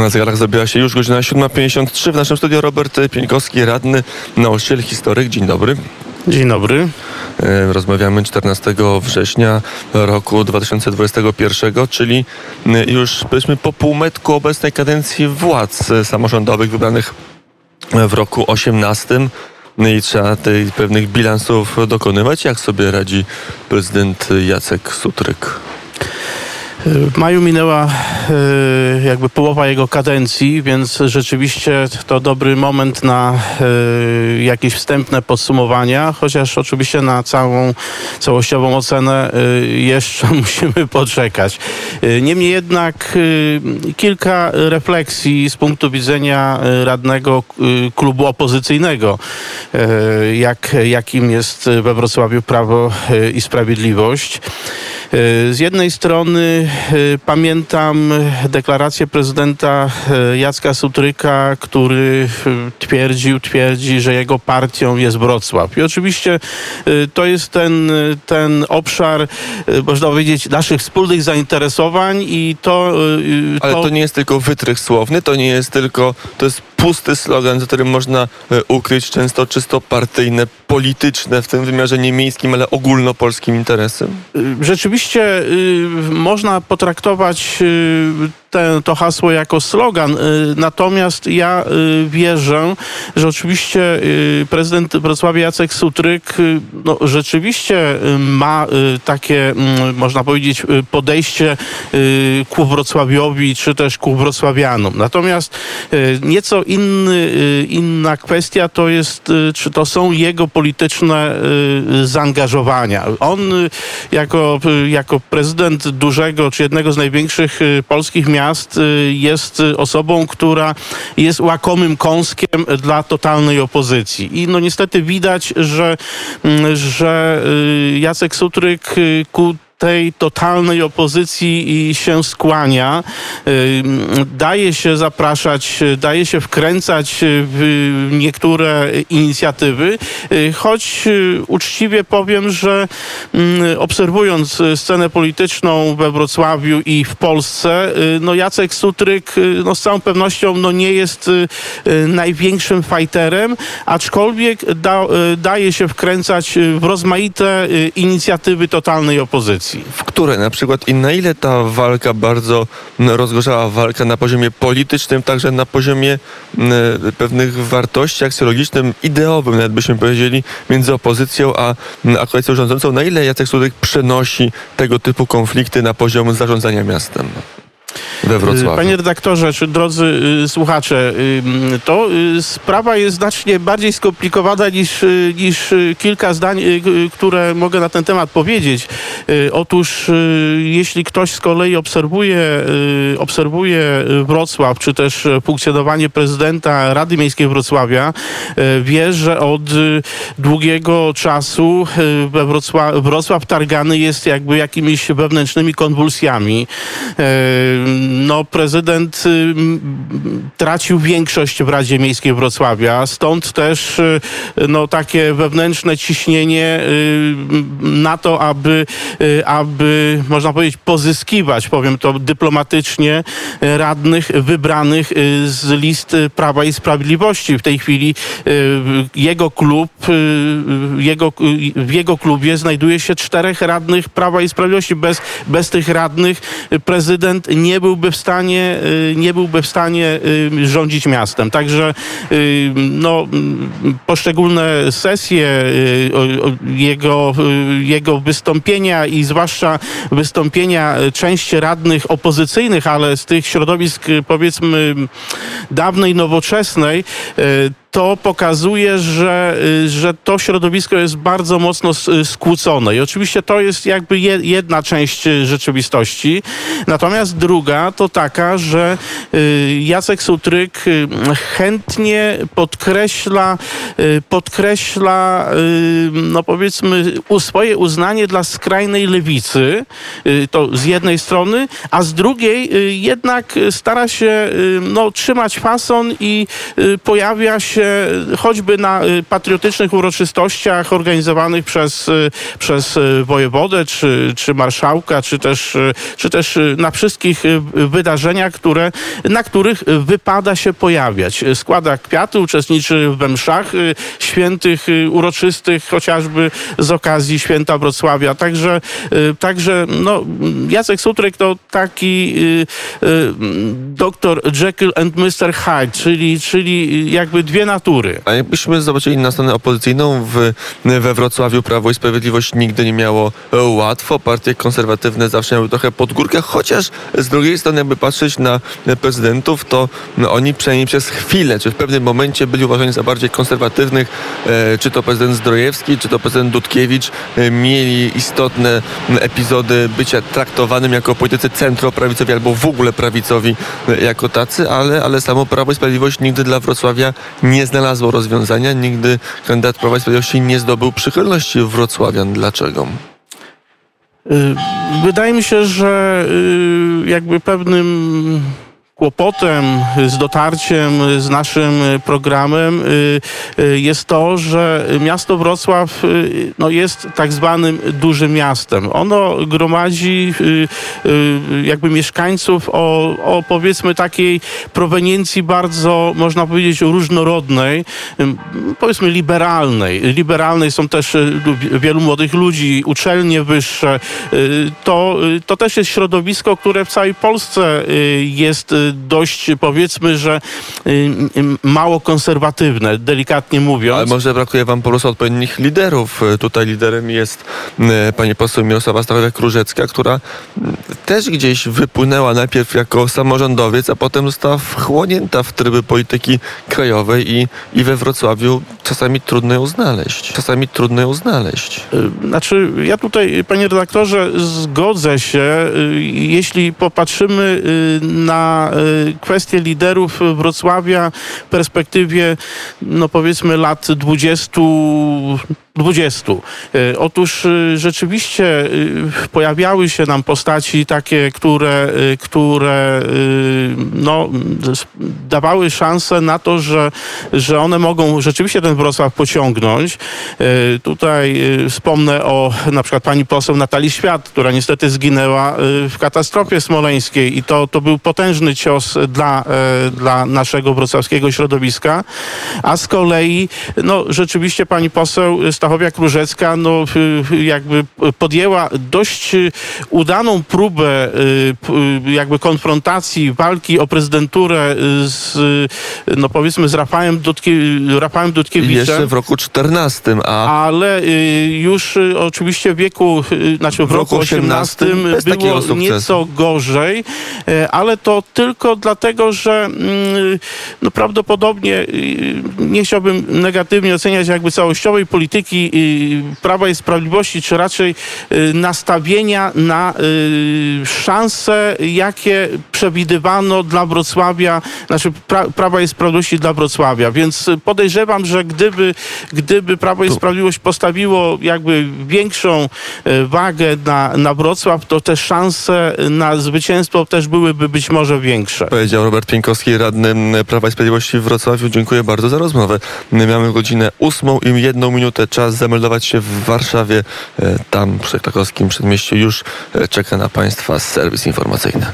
Na zegarach zabiła się już godzina 7.53. W naszym studiu Robert Pieńkowski, radny, nauczyciel, historyk. Dzień dobry. Dzień dobry. E, Rozmawiamy 14 września roku 2021, czyli e, już powiedzmy po półmetku obecnej kadencji władz e, samorządowych wybranych w roku 18. No i trzeba tych pewnych bilansów dokonywać. Jak sobie radzi prezydent Jacek Sutryk? W maju minęła e, jakby połowa jego kadencji, więc rzeczywiście to dobry moment na e, jakieś wstępne podsumowania, chociaż oczywiście na całą całościową ocenę e, jeszcze musimy poczekać. Niemniej jednak kilka refleksji z punktu widzenia radnego klubu opozycyjnego, jak, jakim jest we Wrocławiu Prawo i Sprawiedliwość. Z jednej strony e, pamiętam deklarację prezydenta e, Jacka Sutryka, który e, twierdził, twierdzi, że jego partią jest Wrocław. I oczywiście e, to jest ten, ten obszar, e, można powiedzieć, naszych wspólnych zainteresowań i to... e, Ale to nie jest tylko wytrych słowny, to nie jest tylko, to jest pusty slogan, za którym można e, ukryć często czysto partyjne, polityczne, w tym wymiarze nie miejskim, ale ogólnopolskim interesy. Rzeczywiście y, można potraktować y, to hasło jako slogan, y, natomiast ja y, wierzę, że oczywiście y, prezydent Wrocławia Jacek Sutryk no, rzeczywiście ma takie, mm, można powiedzieć, podejście ku Wrocławiowi, czy też ku wrocławianom. Natomiast nieco inny, inna kwestia to jest, czy to są jego polityczne zaangażowania. On jako, jako prezydent dużego, czy jednego z największych polskich miast y, jest osobą, która jest łakomym kąskiem dla totalnej opozycji. I no niestety widać, że, mm, że y, Jacek Sutryk y, ku tej totalnej opozycji się skłania, daje się zapraszać, daje się wkręcać w niektóre inicjatywy, y, choć y, uczciwie powiem, że mm, obserwując scenę polityczną we Wrocławiu i w Polsce, y, no Jacek Sutryk no z całą pewnością no nie jest największym fajterem, aczkolwiek da, daje się wkręcać w rozmaite inicjatywy totalnej opozycji. W które na przykład i na ile ta walka bardzo rozgorzała walka na poziomie politycznym, także na poziomie m, pewnych wartości aksjologicznym, ideowym, nawet byśmy powiedzieli, między opozycją a, m, a koalicją rządzącą, na ile Jacek Sudek przenosi tego typu konflikty na poziom zarządzania miastem we Wrocławiu? Panie redaktorze, czy drodzy y, słuchacze, y, to y, sprawa jest znacznie bardziej skomplikowana niż, y, niż y, kilka zdań, y, y, które mogę na ten temat powiedzieć. Y, Otóż y, jeśli ktoś z kolei obserwuje, y, obserwuje y, Wrocław, czy też y, funkcjonowanie prezydenta Rady Miejskiej Wrocławia, y, wie, że od y, długiego czasu y, we Wrocław, Wrocław targany jest jakby jakimiś wewnętrznymi konwulsjami. No, prezydent y, tracił większość w Radzie Miejskiej Wrocławia, stąd też y, no, takie wewnętrzne ciśnienie y, na to, aby, aby, można powiedzieć, pozyskiwać, powiem to dyplomatycznie, radnych wybranych z list Prawa i Sprawiedliwości. W tej chwili jego klub, jego, w jego klubie znajduje się czterech radnych Prawa i Sprawiedliwości. Bez, bez tych radnych prezydent nie byłby w stanie, y, nie byłby w stanie y, rządzić miastem. Także y, no, mm, poszczególne sesje jego, jego wystąpienia i zwłaszcza wystąpienia części radnych opozycyjnych, ale z tych środowisk powiedzmy dawnej, nowoczesnej, to pokazuje, że, y, że to środowisko jest bardzo mocno y, skłócone. I oczywiście to jest jakby je- jedna część y, rzeczywistości. Natomiast druga to taka, że Jacek Sutryk chętnie podkreśla, podkreśla no powiedzmy swoje uznanie dla skrajnej lewicy, to z jednej strony, a z drugiej jednak stara się no, trzymać fason i pojawia się gdzie choćby na y, patriotycznych uroczystościach organizowanych przez, y, przez y, wojewodę, czy, czy marszałka, czy też, czy też na wszystkich wydarzeniach, które, na których wypada się pojawiać. Składa kwiaty, uczestniczy we mszach świętych, uroczystych, chociażby z okazji święta Wrocławia. Także, także no, Jacek Sutrek to taki doktor Jekyll and Mr. Hyde, czyli, czyli jakby dwie natury. A jakbyśmy zobaczyli na stronę opozycyjną w, we Wrocławiu Prawo i Sprawiedliwość nigdy nie miało e, łatwo. Partie konserwatywne zawsze miały trochę pod górkę, chociaż z drugiej strony jakby patrzeć na prezydentów, to no, oni przynajmniej przez chwilę, czy w pewnym momencie byli uważani za bardziej konserwatywnych, e, czy to prezydent Zdrojewski, czy to prezydent Dudkiewicz, e, mieli istotne epizody bycia traktowanym jako politycy centroprawicowi albo w ogóle prawicowi e, jako tacy, ale, ale samo Prawo i Sprawiedliwość nigdy dla Wrocławia nie znalazło rozwiązania, nigdy kandydat Prawa i Sprawiedliwości nie zdobył przychylności wrocławian. Dlaczego? Y, Wydaje mi się, że y, jakby pewnym kłopotem z dotarciem z naszym programem y, y, jest to, że miasto Wrocław y, no, jest tak zwanym dużym miastem. Ono gromadzi y, y, jakby mieszkańców o, o powiedzmy takiej proweniencji bardzo, można powiedzieć, różnorodnej, powiedzmy liberalnej. Liberalnej są też y, wielu młodych ludzi, uczelnie wyższe. Y, To, y, to też jest środowisko, które w całej Polsce y, jest y, dość, powiedzmy, że y, y, mało konserwatywne, delikatnie mówiąc. Ale może brakuje wam po prostu odpowiednich liderów. Tutaj liderem jest e, pani poseł Mirosława Stachowiak-Różecka, która też gdzieś wypłynęła najpierw jako samorządowiec, a potem została wchłonięta w tryby polityki krajowej i, i we Wrocławiu czasami trudno ją znaleźć. Czasami trudno ją znaleźć. Y, Znaczy, ja tutaj, panie redaktorze, zgodzę się. Y, Jeśli popatrzymy y, na kwestię liderów Wrocławia w perspektywie, no powiedzmy, lat 20. 20. Y, Otóż y, rzeczywiście y, pojawiały się nam postaci takie, które, które no, dawały szansę na to, że, że one mogą rzeczywiście ten Wrocław pociągnąć. Tutaj wspomnę o na przykład pani poseł Natalii Świat, która niestety zginęła w katastrofie smoleńskiej i to, to był potężny cios dla, e, dla naszego wrocławskiego środowiska. A z kolei, no rzeczywiście pani poseł Stachowiak-Różecka, no y, jakby podjęła dość y, udaną próbę y, y, jakby konfrontacji, walki o prezydenturę y, z, y, no powiedzmy z Rafałem, Dudkie, Rafałem Dudkiewiczem. jeszcze w roku 14, a Ale y, już y, oczywiście w wieku, y, znaczy w, W roku roku 18 18 bez takiego było nieco gorzej, y, ale to tylko dlatego, że mm, no prawdopodobnie y, nie chciałbym negatywnie oceniać jakby całościowej polityki y, Prawa i Sprawiedliwości, czy raczej y, nastawienia na y, szanse, jakie przewidywano dla Wrocławia, znaczy pra, Prawa i Sprawiedliwości dla Wrocławia. Więc podejrzewam, że gdyby, gdyby Prawo i Sprawiedliwość postawiło jakby większą wagę na, na Wrocław, to te szanse na zwycięstwo też byłyby być może większe. Powiedział Robert Pieńkowski, radny Prawa i Sprawiedliwości w Wrocławiu. Dziękuję bardzo za rozmowę. Mamy godzinę ósmą i jedną minutę. Czas zameldować się w Warszawie. E, Tam przy krakowskim przedmieściu już e, czeka na Państwa serwis informacyjny.